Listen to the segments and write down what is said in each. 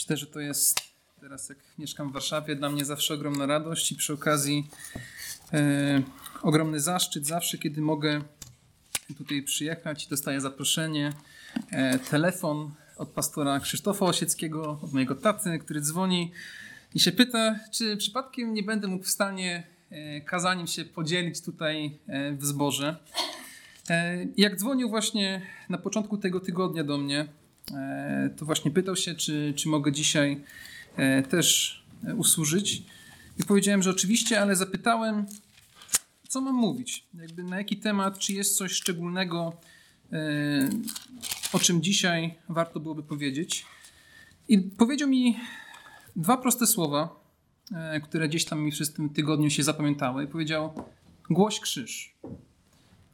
Myślę, że to jest teraz, jak mieszkam w Warszawie, dla mnie zawsze ogromna radość i przy okazji e, ogromny zaszczyt zawsze, kiedy mogę tutaj przyjechać dostaję zaproszenie, e, telefon od pastora Krzysztofa Osieckiego, od mojego taty, który dzwoni i się pyta, czy przypadkiem nie będę mógł w stanie e, kazaniem się podzielić tutaj e, w zborze. E, Jak dzwonił właśnie na początku tego tygodnia do mnie, to właśnie pytał się, czy, czy mogę dzisiaj e, też e, usłużyć. I powiedziałem, że oczywiście, ale zapytałem, co mam mówić, jakby na jaki temat, czy jest coś szczególnego, e, o czym dzisiaj warto byłoby powiedzieć. I powiedział mi dwa proste słowa, e, które gdzieś tam mi przez tym tygodniu się zapamiętały. I powiedział: Głoś krzyż.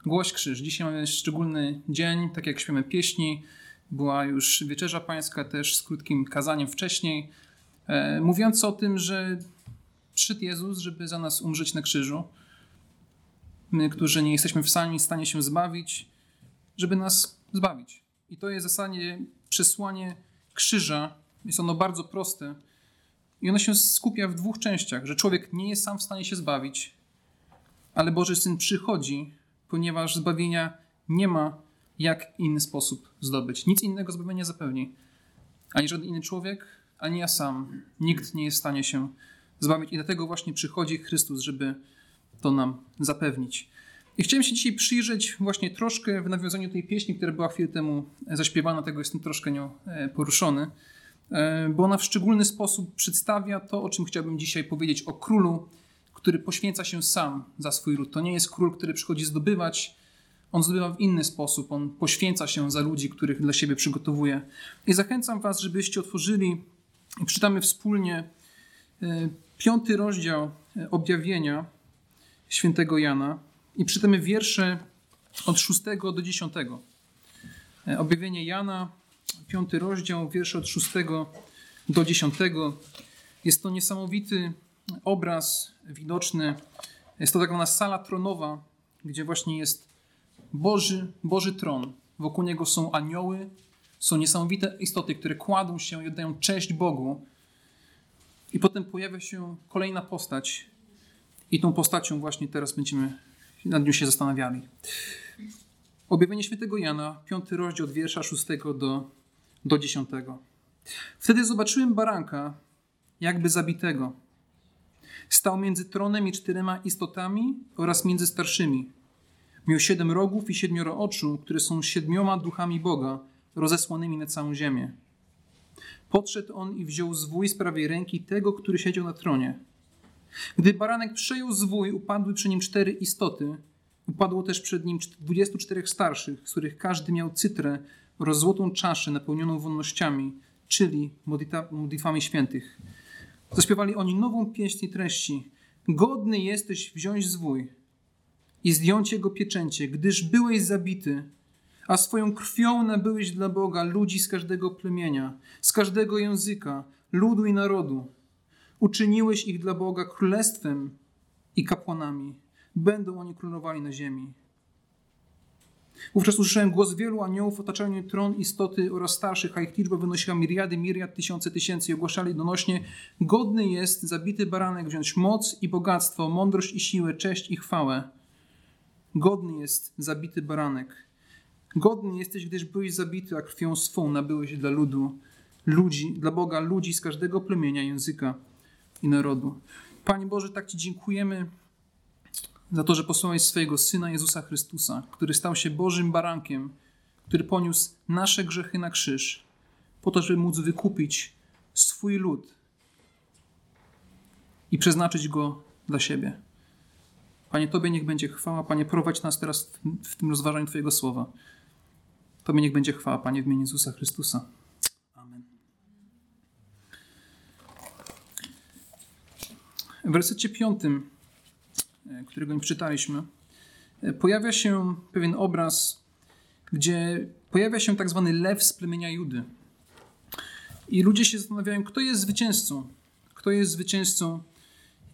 Głoś krzyż. Dzisiaj mamy szczególny dzień, tak jak śpiemy pieśni. Była już wieczerza pańska też z krótkim kazaniem wcześniej, e, mówiąc o tym, że przyszedł Jezus, żeby za nas umrzeć na krzyżu. My, którzy nie jesteśmy w sami stanie się zbawić, żeby nas zbawić. I to jest w zasadzie przesłanie krzyża. Jest ono bardzo proste. I ono się skupia w dwóch częściach, że człowiek nie jest sam w stanie się zbawić, ale Boży Syn przychodzi, ponieważ zbawienia nie ma jak inny sposób zdobyć. Nic innego zbawienia zapewni. Ani żaden inny człowiek, ani ja sam. Nikt nie jest w stanie się zbawić. I dlatego właśnie przychodzi Chrystus, żeby to nam zapewnić. I chciałem się dzisiaj przyjrzeć właśnie troszkę w nawiązaniu tej pieśni, która była chwilę temu zaśpiewana, tego jestem troszkę nią e, poruszony, e, bo ona w szczególny sposób przedstawia to, o czym chciałbym dzisiaj powiedzieć, o królu, który poświęca się sam za swój lud. To nie jest król, który przychodzi zdobywać, on zdobywa w inny sposób, on poświęca się za ludzi, których dla siebie przygotowuje. I zachęcam was, żebyście otworzyli i czytamy wspólnie e, piąty rozdział e, objawienia świętego Jana i czytamy wiersze od 6 do 10. E, Objawienie Jana, piąty rozdział, wiersze od 6 do 10. Jest to niesamowity obraz widoczny. Jest to tak zwana sala tronowa, gdzie właśnie jest Boży, Boży tron. Wokół niego są anioły, są niesamowite istoty, które kładą się i oddają cześć Bogu. I potem pojawia się kolejna postać. I tą postacią właśnie teraz będziemy nad nią się zastanawiali. Objawienie świętego Jana, piąty rozdział od wiersza 6 do, do 10. Wtedy zobaczyłem baranka, jakby zabitego. Stał między tronem i czterema istotami oraz między starszymi. Miał siedem rogów i siedmioro oczu, które są siedmioma duchami Boga, rozesłanymi na całą ziemię. Podszedł on i wziął zwój z prawej ręki tego, który siedział na tronie. Gdy baranek przejął zwój, upadły przy nim cztery istoty. Upadło też przed nim dwudziestu czterech starszych, z których każdy miał cytrę oraz złotą czaszę napełnioną wonnościami, czyli modlitwami świętych. Zaśpiewali oni nową pieśń i treści. Godny jesteś wziąć zwój i zdjąć jego pieczęcie, gdyż byłeś zabity, a swoją krwią nabyłeś dla Boga ludzi z każdego plemienia, z każdego języka, ludu i narodu. Uczyniłeś ich dla Boga królestwem i kapłanami. Będą oni królowali na ziemi. Wówczas usłyszałem głos wielu aniołów otaczających tron istoty oraz starszych, a ich liczba wynosiła miriady, miriad, tysiące tysięcy i ogłaszali donośnie godny jest zabity baranek wziąć moc i bogactwo, mądrość i siłę, cześć i chwałę. Godny jest zabity baranek. Godny jesteś, gdyż byłeś zabity, a krwią swą nabyłeś dla ludu, ludzi, dla Boga ludzi z każdego plemienia, języka i narodu. Panie Boże, tak Ci dziękujemy za to, że posłałeś swojego Syna Jezusa Chrystusa, który stał się Bożym barankiem, który poniósł nasze grzechy na krzyż, po to, żeby móc wykupić swój lud i przeznaczyć go dla siebie. Panie, Tobie niech będzie chwała. Panie, prowadź nas teraz w, tym rozważaniu Twojego słowa. Tobie niech będzie chwała, Panie, w imieniu Jezusa Chrystusa. Amen. W wersecie piątym, e, którego nie czytaliśmy, e, pojawia się pewien obraz, gdzie pojawia się tak zwany lew z plemienia Judy. I ludzie się zastanawiają, kto jest zwycięzcą. Kto jest zwycięzcą?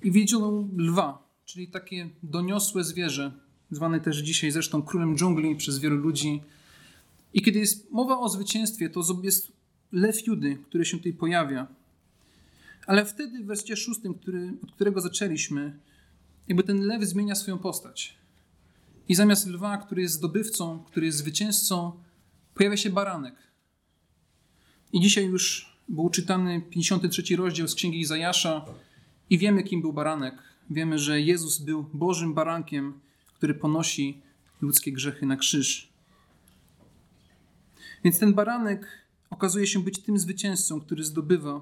I widzą lwa, czyli takie doniosłe zwierzę, zwane też dzisiaj zresztą królem dżungli przez wielu ludzi. I kiedy jest mowa o zwycięstwie, to jest lew Judy, który się tutaj pojawia. Ale wtedy w wersie szóstym, który, od którego zaczęliśmy, jakby ten lew zmienia swoją postać. I zamiast lwa, który jest zdobywcą, który jest zwycięzcą, pojawia się baranek. I dzisiaj już był czytany 53 rozdział z Księgi Izajasza i wiemy, kim był baranek. Wiemy, że Jezus był Bożym barankiem, który ponosi ludzkie grzechy na krzyż. Więc ten baranek okazuje się być tym zwycięzcą, który zdobywa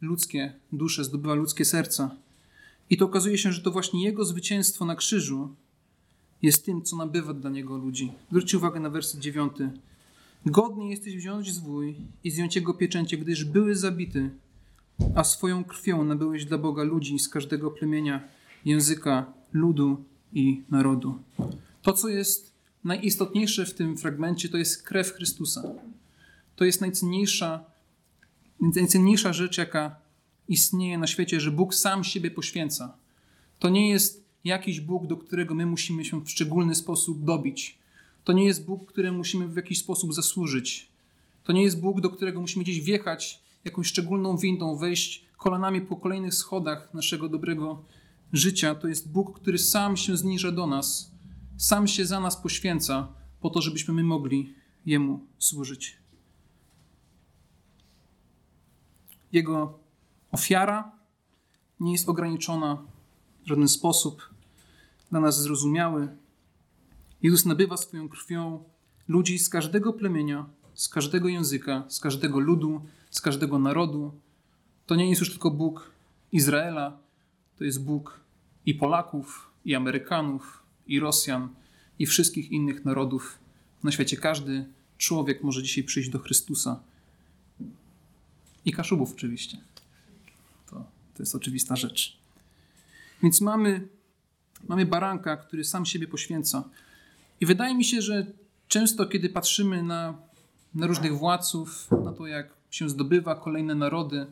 ludzkie dusze, zdobywa ludzkie serca. I to okazuje się, że to właśnie jego zwycięstwo na krzyżu jest tym, co nabywa dla niego ludzi. Zwróćcie uwagę na werset dziewiąty. Godnie jesteś wziąć zwój i zdjąć jego pieczęcie, gdyż były zabity, a swoją krwią nabyłeś dla Boga ludzi z każdego plemienia, języka, ludu i narodu. To, co jest najistotniejsze w tym fragmencie, to jest krew Chrystusa. To jest najcenniejsza, najcenniejsza rzecz, jaka istnieje na świecie, że Bóg sam siebie poświęca. To nie jest jakiś Bóg, do którego my musimy się w szczególny sposób dobić. To nie jest Bóg, któremu musimy w jakiś sposób zasłużyć. To nie jest Bóg, do którego musimy gdzieś wjechać jakąś szczególną windą, wejść kolanami po kolejnych schodach naszego dobrego życia. To jest Bóg, który sam się zniża do nas, sam się za nas poświęca, po to, żebyśmy my mogli Jemu służyć. Jego ofiara nie jest ograniczona w żaden sposób, dla nas zrozumiały. Jezus nabywa swoją krwią ludzi z każdego plemienia, z każdego języka, z każdego ludu, z każdego narodu. To nie jest już tylko Bóg Izraela, to jest Bóg i Polaków, i Amerykanów, i Rosjan, i wszystkich innych narodów na świecie. Każdy człowiek może dzisiaj przyjść do Chrystusa. I Kaszubów oczywiście. To, to jest oczywista rzecz. Więc mamy, mamy baranka, który sam siebie poświęca. I wydaje mi się, że często, kiedy patrzymy na, na różnych władców, na to, jak się zdobywa kolejne narody,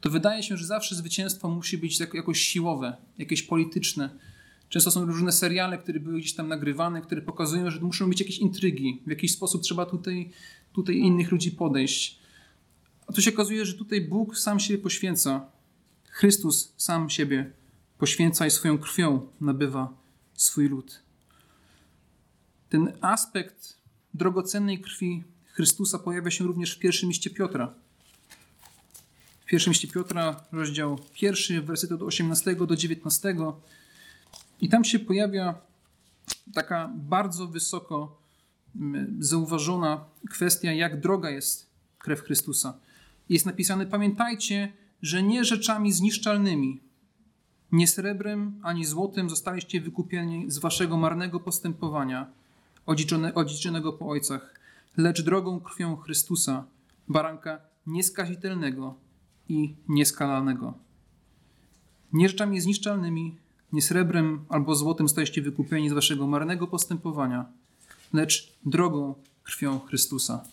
to wydaje się, że zawsze zwycięstwo musi być jakoś siłowe, jakieś polityczne. Często są różne seriale, które były gdzieś tam nagrywane, które pokazują, że muszą być jakieś intrygi. W jakiś sposób trzeba tutaj, tutaj innych ludzi podejść. A tu się okazuje, że tutaj Bóg sam siebie poświęca. Chrystus sam siebie poświęca i swoją krwią nabywa swój lud. Ten aspekt drogocennej krwi Chrystusa pojawia się również w pierwszym liście Piotra. W pierwszym liście Piotra, rozdział pierwszy, wersety od 18 do 19. I tam się pojawia taka bardzo wysoko mm, zauważona kwestia, jak droga jest krew Chrystusa. Jest napisane: Pamiętajcie, że nie rzeczami zniszczalnymi, nie srebrem ani złotem zostaliście wykupieni z waszego marnego postępowania, odziedziczonego po ojcach, lecz drogą krwią Chrystusa, baranka nieskazitelnego i nieskalalnego. Nie rzeczami zniszczalnymi, nie srebrem albo złotem zostaliście wykupieni z waszego marnego postępowania, lecz drogą krwią Chrystusa.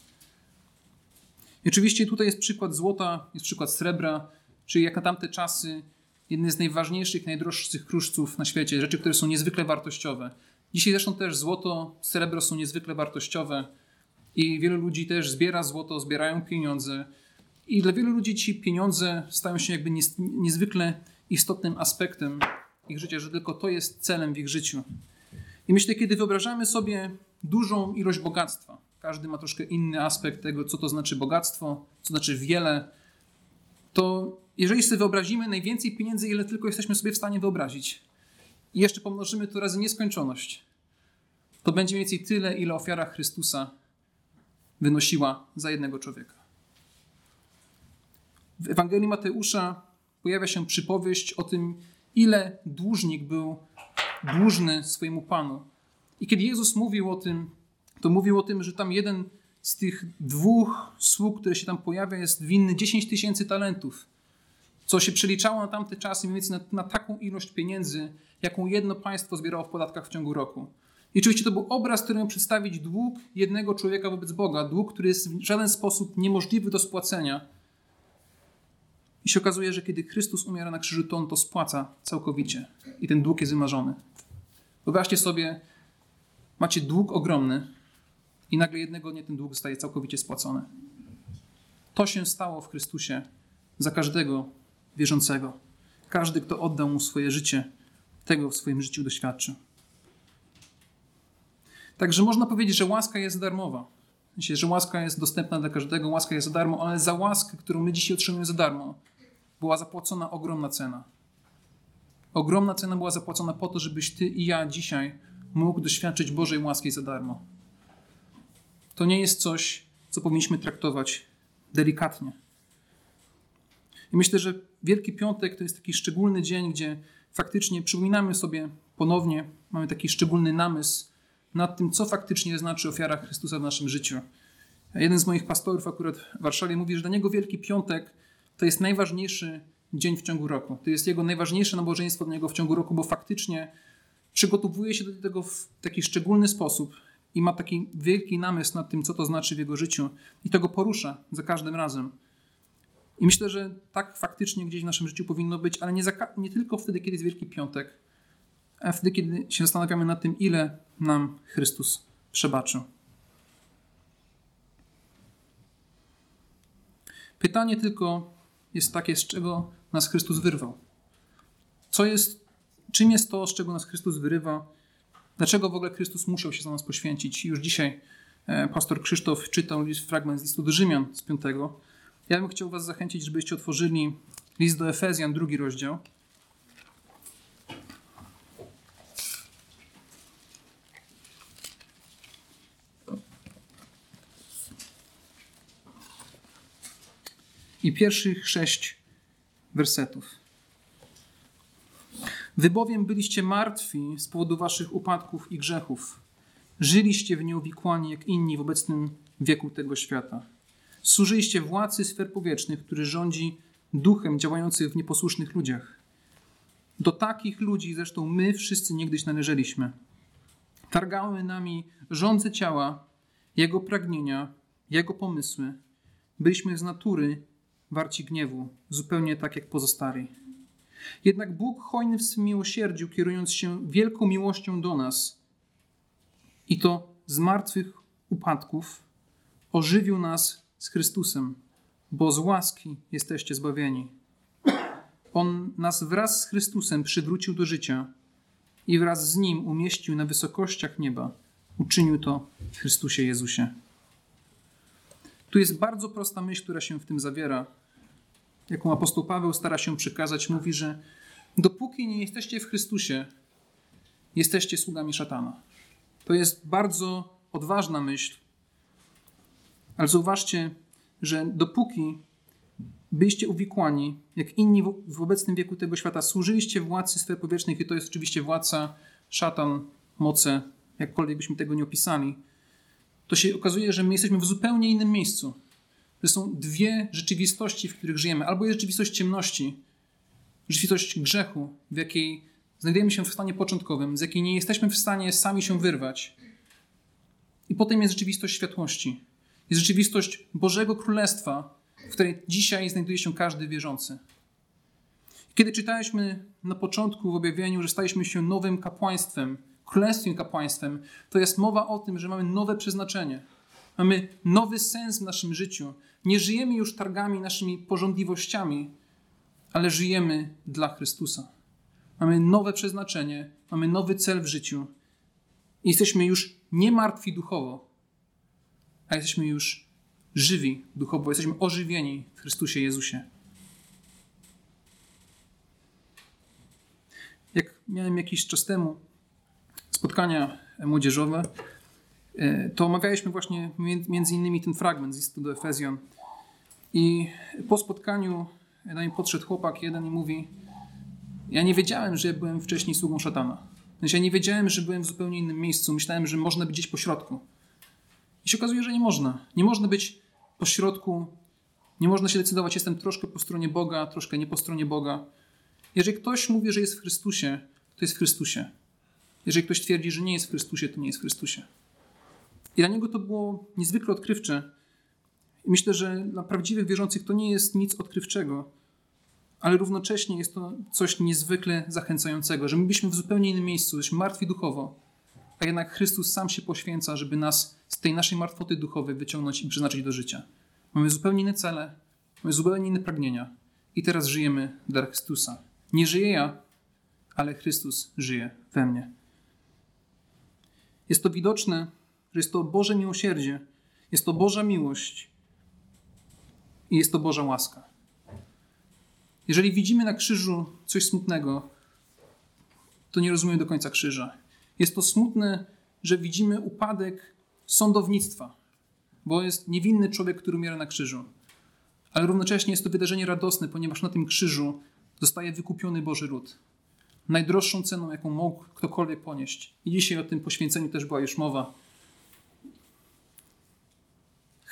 I oczywiście tutaj jest przykład złota, jest przykład srebra, czyli jak na tamte czasy jedne z najważniejszych, najdroższych kruszców na świecie, rzeczy, które są niezwykle wartościowe. Dzisiaj zresztą też złoto, srebro są niezwykle wartościowe i wielu ludzi też zbiera złoto, zbierają pieniądze. I dla wielu ludzi ci pieniądze stają się jakby niezwykle istotnym aspektem ich życia, że tylko to jest celem w ich życiu. I myślę, kiedy wyobrażamy sobie dużą ilość bogactwa, każdy ma troszkę inny aspekt tego, co to znaczy bogactwo, co znaczy wiele, to jeżeli sobie wyobrazimy najwięcej pieniędzy, ile tylko jesteśmy sobie w stanie wyobrazić, i jeszcze pomnożymy to razy nieskończoność, to będzie mniej więcej tyle, ile ofiara Chrystusa wynosiła za jednego człowieka. W Ewangelii Mateusza pojawia się przypowieść o tym, ile dłużnik był dłużny swojemu Panu. I kiedy Jezus mówił o tym, to mówił o tym, że tam jeden z tych dwóch sług, które się tam pojawia, jest winny 10 tysięcy talentów, co się przeliczało na tamte czasy mniej więcej na, na taką ilość pieniędzy, jaką jedno państwo zbierało w podatkach w ciągu roku. I oczywiście to był obraz, który miał przedstawić dług jednego człowieka wobec Boga, dług, który jest w żaden sposób niemożliwy do spłacenia. I się okazuje, że kiedy Chrystus umiera na krzyżu, to on to spłaca całkowicie. I ten dług jest wymarzony. Wyobraźcie sobie, macie dług ogromny i nagle jednego dnia ten dług zostaje całkowicie spłacony. To się stało w Chrystusie za każdego wierzącego. Każdy, kto oddał mu swoje życie, tego w swoim życiu doświadczy. Także można powiedzieć, że łaska jest darmowa. Myślę, że łaska jest dostępna dla każdego, łaska jest za darmo, ale za łaskę, którą my dzisiaj otrzymujemy za darmo, była zapłacona ogromna cena. Ogromna cena była zapłacona po to, żebyś ty i ja dzisiaj mógł doświadczyć Bożej łaski za darmo. To nie jest coś, co powinniśmy traktować delikatnie. I myślę, że Wielki Piątek to jest taki szczególny dzień, gdzie faktycznie przypominamy sobie ponownie, mamy taki szczególny namysł nad tym, co faktycznie znaczy ofiara Chrystusa w naszym życiu. Jeden z moich pastorów akurat w Warszawie mówi, że dla niego Wielki Piątek to jest najważniejszy dzień w ciągu roku. To jest jego najważniejsze nabożeństwo dla niego w ciągu roku, bo faktycznie przygotowuje się do tego w taki szczególny sposób i ma taki wielki namysł nad tym, co to znaczy w jego życiu i to go porusza za każdym razem. I myślę, że tak faktycznie gdzieś w naszym życiu powinno być, ale nie, nie tylko wtedy, kiedy jest Wielki Piątek, a wtedy, kiedy się zastanawiamy nad tym, ile nam Chrystus przebaczył. Pytanie tylko jest takie, z czego nas Chrystus wyrwał. Co jest, czym jest to, z czego nas Chrystus wyrywa? Dlaczego w ogóle Chrystus musiał się za nas poświęcić? Już dzisiaj e, pastor Krzysztof czytał fragment z listu do Rzymian z piątego. Ja bym chciał Was zachęcić, żebyście otworzyli list do Efezjan, drugi rozdział. I pierwszych sześć wersetów. Wy bowiem byliście martwi z powodu waszych upadków i grzechów. Żyliście w nieuwikłani jak inni w obecnym wieku tego świata Służyliście władcy sfer powietrznych, który rządzi duchem działających w nieposłusznych ludziach. Do takich ludzi zresztą my wszyscy niegdyś należeliśmy. Targały nami rządze ciała, jego pragnienia, jego pomysły. Byliśmy z natury warci gniewu, zupełnie tak jak pozostali. Jednak Bóg hojny w swym miłosierdziu, kierując się wielką miłością do nas, i to z martwych upadków, ożywił nas z Chrystusem, bo z łaski jesteście zbawieni. On nas wraz z Chrystusem przywrócił do życia i wraz z Nim umieścił na wysokościach nieba. Uczynił to w Chrystusie Jezusie. Tu jest bardzo prosta myśl, która się w tym zawiera. Jaką apostoł Paweł stara się przekazać, mówi, że dopóki nie jesteście w Chrystusie, jesteście sługami szatana. To jest bardzo odważna myśl, ale zauważcie, że dopóki byliście uwikłani, jak inni w obecnym wieku tego świata, służyliście władcy sfer powietrznych, i to jest oczywiście władca, szatan, moce, jakkolwiek byśmy tego nie opisali, to się okazuje, że my jesteśmy w zupełnie innym miejscu. To są dwie rzeczywistości, w których żyjemy. Albo jest rzeczywistość ciemności, rzeczywistość grzechu, w jakiej znajdujemy się w stanie początkowym, z jakiej nie jesteśmy w stanie sami się wyrwać. I potem jest rzeczywistość światłości, jest rzeczywistość Bożego Królestwa, w której dzisiaj znajduje się każdy wierzący. Kiedy czytaliśmy na początku w objawieniu, że staliśmy się nowym kapłaństwem, królestwem kapłaństwem, to jest mowa o tym, że mamy nowe przeznaczenie. Mamy nowy sens w naszym życiu. Nie żyjemy już targami naszymi porządliwościami, ale żyjemy dla Chrystusa. Mamy nowe przeznaczenie, mamy nowy cel w życiu. Jesteśmy już nie martwi duchowo, a jesteśmy już żywi duchowo, jesteśmy ożywieni w Chrystusie Jezusie. Jak miałem jakiś czas temu spotkania młodzieżowe, to omawialiśmy właśnie między innymi ten fragment z listu do Efezjan. I po spotkaniu do mnie podszedł chłopak jeden i mówi: Ja nie wiedziałem, że byłem wcześniej sługą szatana. Ja nie wiedziałem, że byłem w zupełnie innym miejscu. Myślałem, że można być gdzieś po środku. I się okazuje, że nie można. Nie można być po środku, nie można się decydować, jestem troszkę po stronie Boga, troszkę nie po stronie Boga. Jeżeli ktoś mówi, że jest w Chrystusie, to jest w Chrystusie. Jeżeli ktoś twierdzi, że nie jest w Chrystusie, to nie jest w Chrystusie. I dla niego to było niezwykle odkrywcze. I myślę, że dla prawdziwych wierzących to nie jest nic odkrywczego, ale równocześnie jest to coś niezwykle zachęcającego, że my byliśmy w zupełnie innym miejscu, jesteśmy martwi duchowo, a jednak Chrystus sam się poświęca, żeby nas z tej naszej martwoty duchowej wyciągnąć i przeznaczyć do życia. Mamy zupełnie inne cele, mamy zupełnie inne pragnienia. I teraz żyjemy dla Chrystusa. Nie żyję ja, ale Chrystus żyje we mnie. Jest to widoczne, jest to Boże miłosierdzie, jest to Boża miłość i jest to Boża łaska. Jeżeli widzimy na krzyżu coś smutnego, to nie rozumiemy do końca krzyża. Jest to smutne, że widzimy upadek sądownictwa, bo jest niewinny człowiek, który umiera na krzyżu. Ale równocześnie jest to wydarzenie radosne, ponieważ na tym krzyżu zostaje wykupiony Boży ród. Najdroższą ceną, jaką mógł ktokolwiek ponieść. I dzisiaj o tym poświęceniu też była już mowa.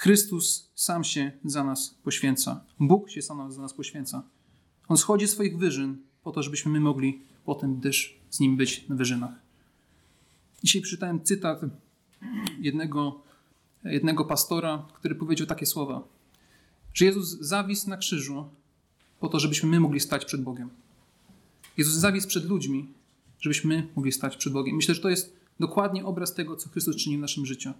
Chrystus sam się za nas poświęca. Bóg się sam za nas poświęca. On schodzi swoich wyżyn po to, żebyśmy my mogli potem też z Nim być na wyżynach. Dzisiaj przeczytałem cytat jednego, jednego pastora, który powiedział takie słowa, że Jezus zawisł na krzyżu po to, żebyśmy my mogli stać przed Bogiem. Jezus zawisł przed ludźmi, żebyśmy mogli stać przed Bogiem. Myślę, że to jest dokładnie obraz tego, co Chrystus czyni w naszym życiu.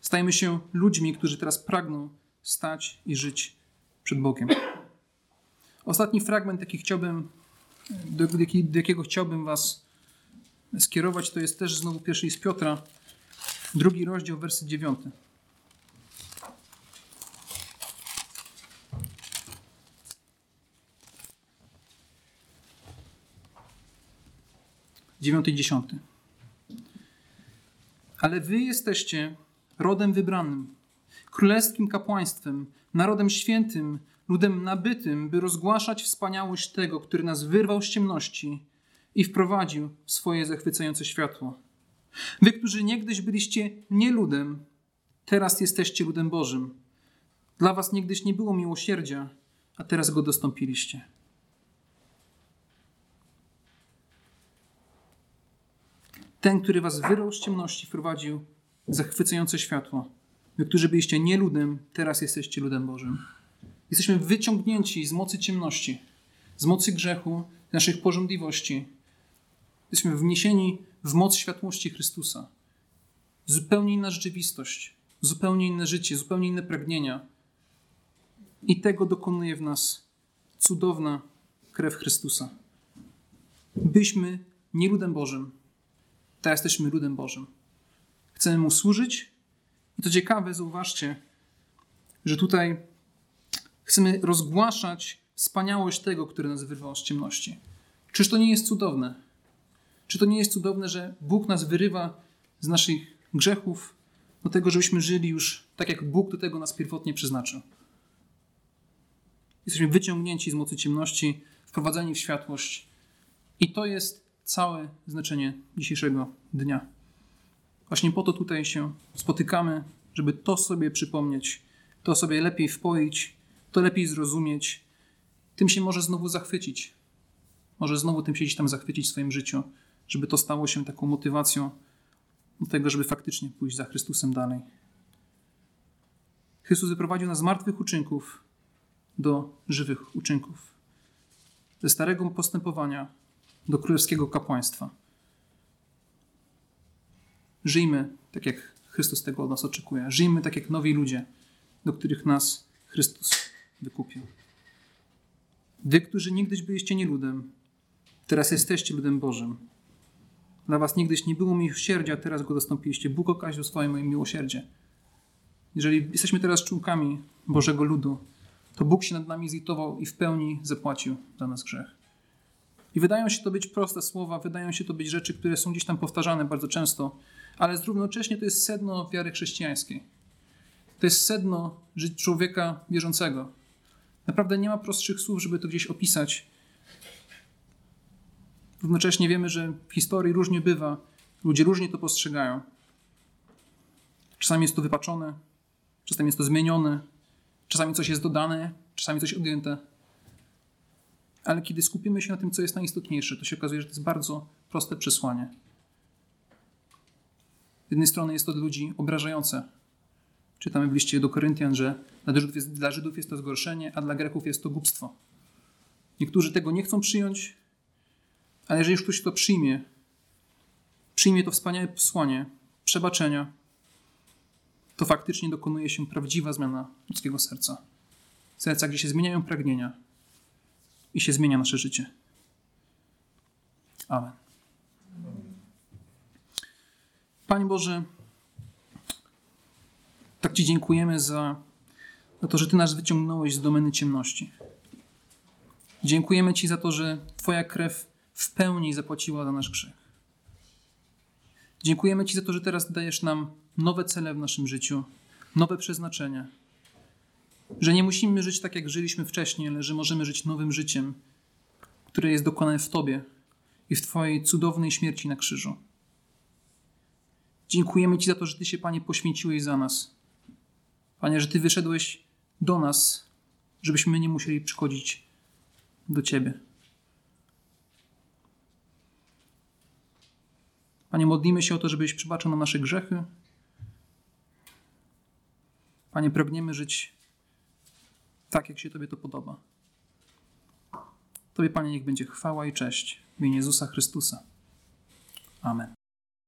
Stajemy się ludźmi, którzy teraz pragną stać i żyć przed Bogiem. Ostatni fragment, jaki chciałbym, do, do, do jakiego chciałbym Was skierować, to jest też znowu pierwszy list Piotra, drugi rozdział, werset dziewiąty. Dziewiąty i dziesiąty. Ale wy jesteście rodem wybranym, królewskim kapłaństwem, narodem świętym, ludem nabytym, by rozgłaszać wspaniałość tego, który nas wyrwał z ciemności i wprowadził w swoje zachwycające światło. Wy, którzy niegdyś byliście nie ludem, teraz jesteście ludem Bożym. Dla was niegdyś nie było miłosierdzia, a teraz go dostąpiliście. Ten, który was wyrwał z ciemności, wprowadził zachwycające światło. Wy, którzy byliście nie ludem, teraz jesteście ludem Bożym. Jesteśmy wyciągnięci z mocy ciemności, z mocy grzechu, z naszych porządliwości. Jesteśmy wniesieni w moc światłości Chrystusa. Zupełnie inna rzeczywistość, zupełnie inne życie, zupełnie inne pragnienia. I tego dokonuje w nas cudowna krew Chrystusa. Byliśmy nie ludem Bożym, teraz jesteśmy ludem Bożym. Chcemy Mu służyć. I to ciekawe, zauważcie, że tutaj chcemy rozgłaszać wspaniałość tego, który nas wyrwał z ciemności. Czyż to nie jest cudowne? Czy to nie jest cudowne, że Bóg nas wyrywa z naszych grzechów do tego, żebyśmy żyli już tak, jak Bóg do tego nas pierwotnie przeznaczył? Jesteśmy wyciągnięci z mocy ciemności, wprowadzeni w światłość. I to jest całe znaczenie dzisiejszego dnia. Właśnie po to tutaj się spotykamy, żeby to sobie przypomnieć, to sobie lepiej wpoić, to lepiej zrozumieć. Tym się może znowu zachwycić. Może znowu tym się gdzieś tam zachwycić w swoim życiu, żeby to stało się taką motywacją do tego, żeby faktycznie pójść za Chrystusem dalej. Chrystus wyprowadził nas z martwych uczynków do żywych uczynków. Ze starego postępowania do królewskiego kapłaństwa. Żyjmy tak, jak Chrystus tego od nas oczekuje. Żyjmy tak, jak nowi ludzie, do których nas Chrystus wykupił. Wy, którzy nigdyś byliście nie ludem, teraz jesteście ludem Bożym. Dla was nigdyś nie było miłosierdzia, teraz go dostąpiliście. Bóg okaził swoje moje miłosierdzie. Jeżeli jesteśmy teraz członkami Bożego ludu, to Bóg się nad nami zlitował i w pełni zapłacił za nas grzech. I wydają się to być proste słowa, wydają się to być rzeczy, które są gdzieś tam powtarzane bardzo często, ale równocześnie to jest sedno wiary chrześcijańskiej. To jest sedno człowieka wierzącego. Naprawdę nie ma prostszych słów, żeby to gdzieś opisać. Równocześnie wiemy, że w historii różnie bywa, ludzie różnie to postrzegają. Czasami jest to wypaczone, czasami jest to zmienione, czasami coś jest dodane, czasami coś odjęte. Ale kiedy skupimy się na tym, co jest najistotniejsze, to się okazuje, że to jest bardzo proste przesłanie. Z jednej strony jest to dla ludzi obrażające. Czytamy w liście do Koryntian, że dla Żydów, jest, dla Żydów jest to zgorszenie, a dla Greków jest to głupstwo. Niektórzy tego nie chcą przyjąć, ale jeżeli już ktoś to przyjmie, przyjmie to wspaniałe posłanie przebaczenia, to faktycznie dokonuje się prawdziwa zmiana ludzkiego serca. Serca, gdzie się zmieniają pragnienia i się zmienia nasze życie. Amen. Panie Boże, tak Ci dziękujemy za, za to, że Ty nas wyciągnąłeś z domeny ciemności. Dziękujemy Ci za to, że Twoja krew w pełni zapłaciła za nasz grzech. Dziękujemy Ci za to, że teraz dajesz nam nowe cele w naszym życiu, nowe przeznaczenie. Że nie musimy żyć tak, jak żyliśmy wcześniej, ale że możemy żyć nowym życiem, które jest dokonane w Tobie i w Twojej cudownej śmierci na krzyżu. Dziękujemy Ci za to, że Ty się, Panie, poświęciłeś za nas. Panie, że Ty wyszedłeś do nas, żebyśmy nie musieli przychodzić do Ciebie. Panie, modlimy się o to, żebyś przebaczył nam nasze grzechy. Panie, pragniemy żyć tak, jak się Tobie to podoba. Tobie, Panie, niech będzie chwała i cześć w imieniu Jezusa Chrystusa. Amen.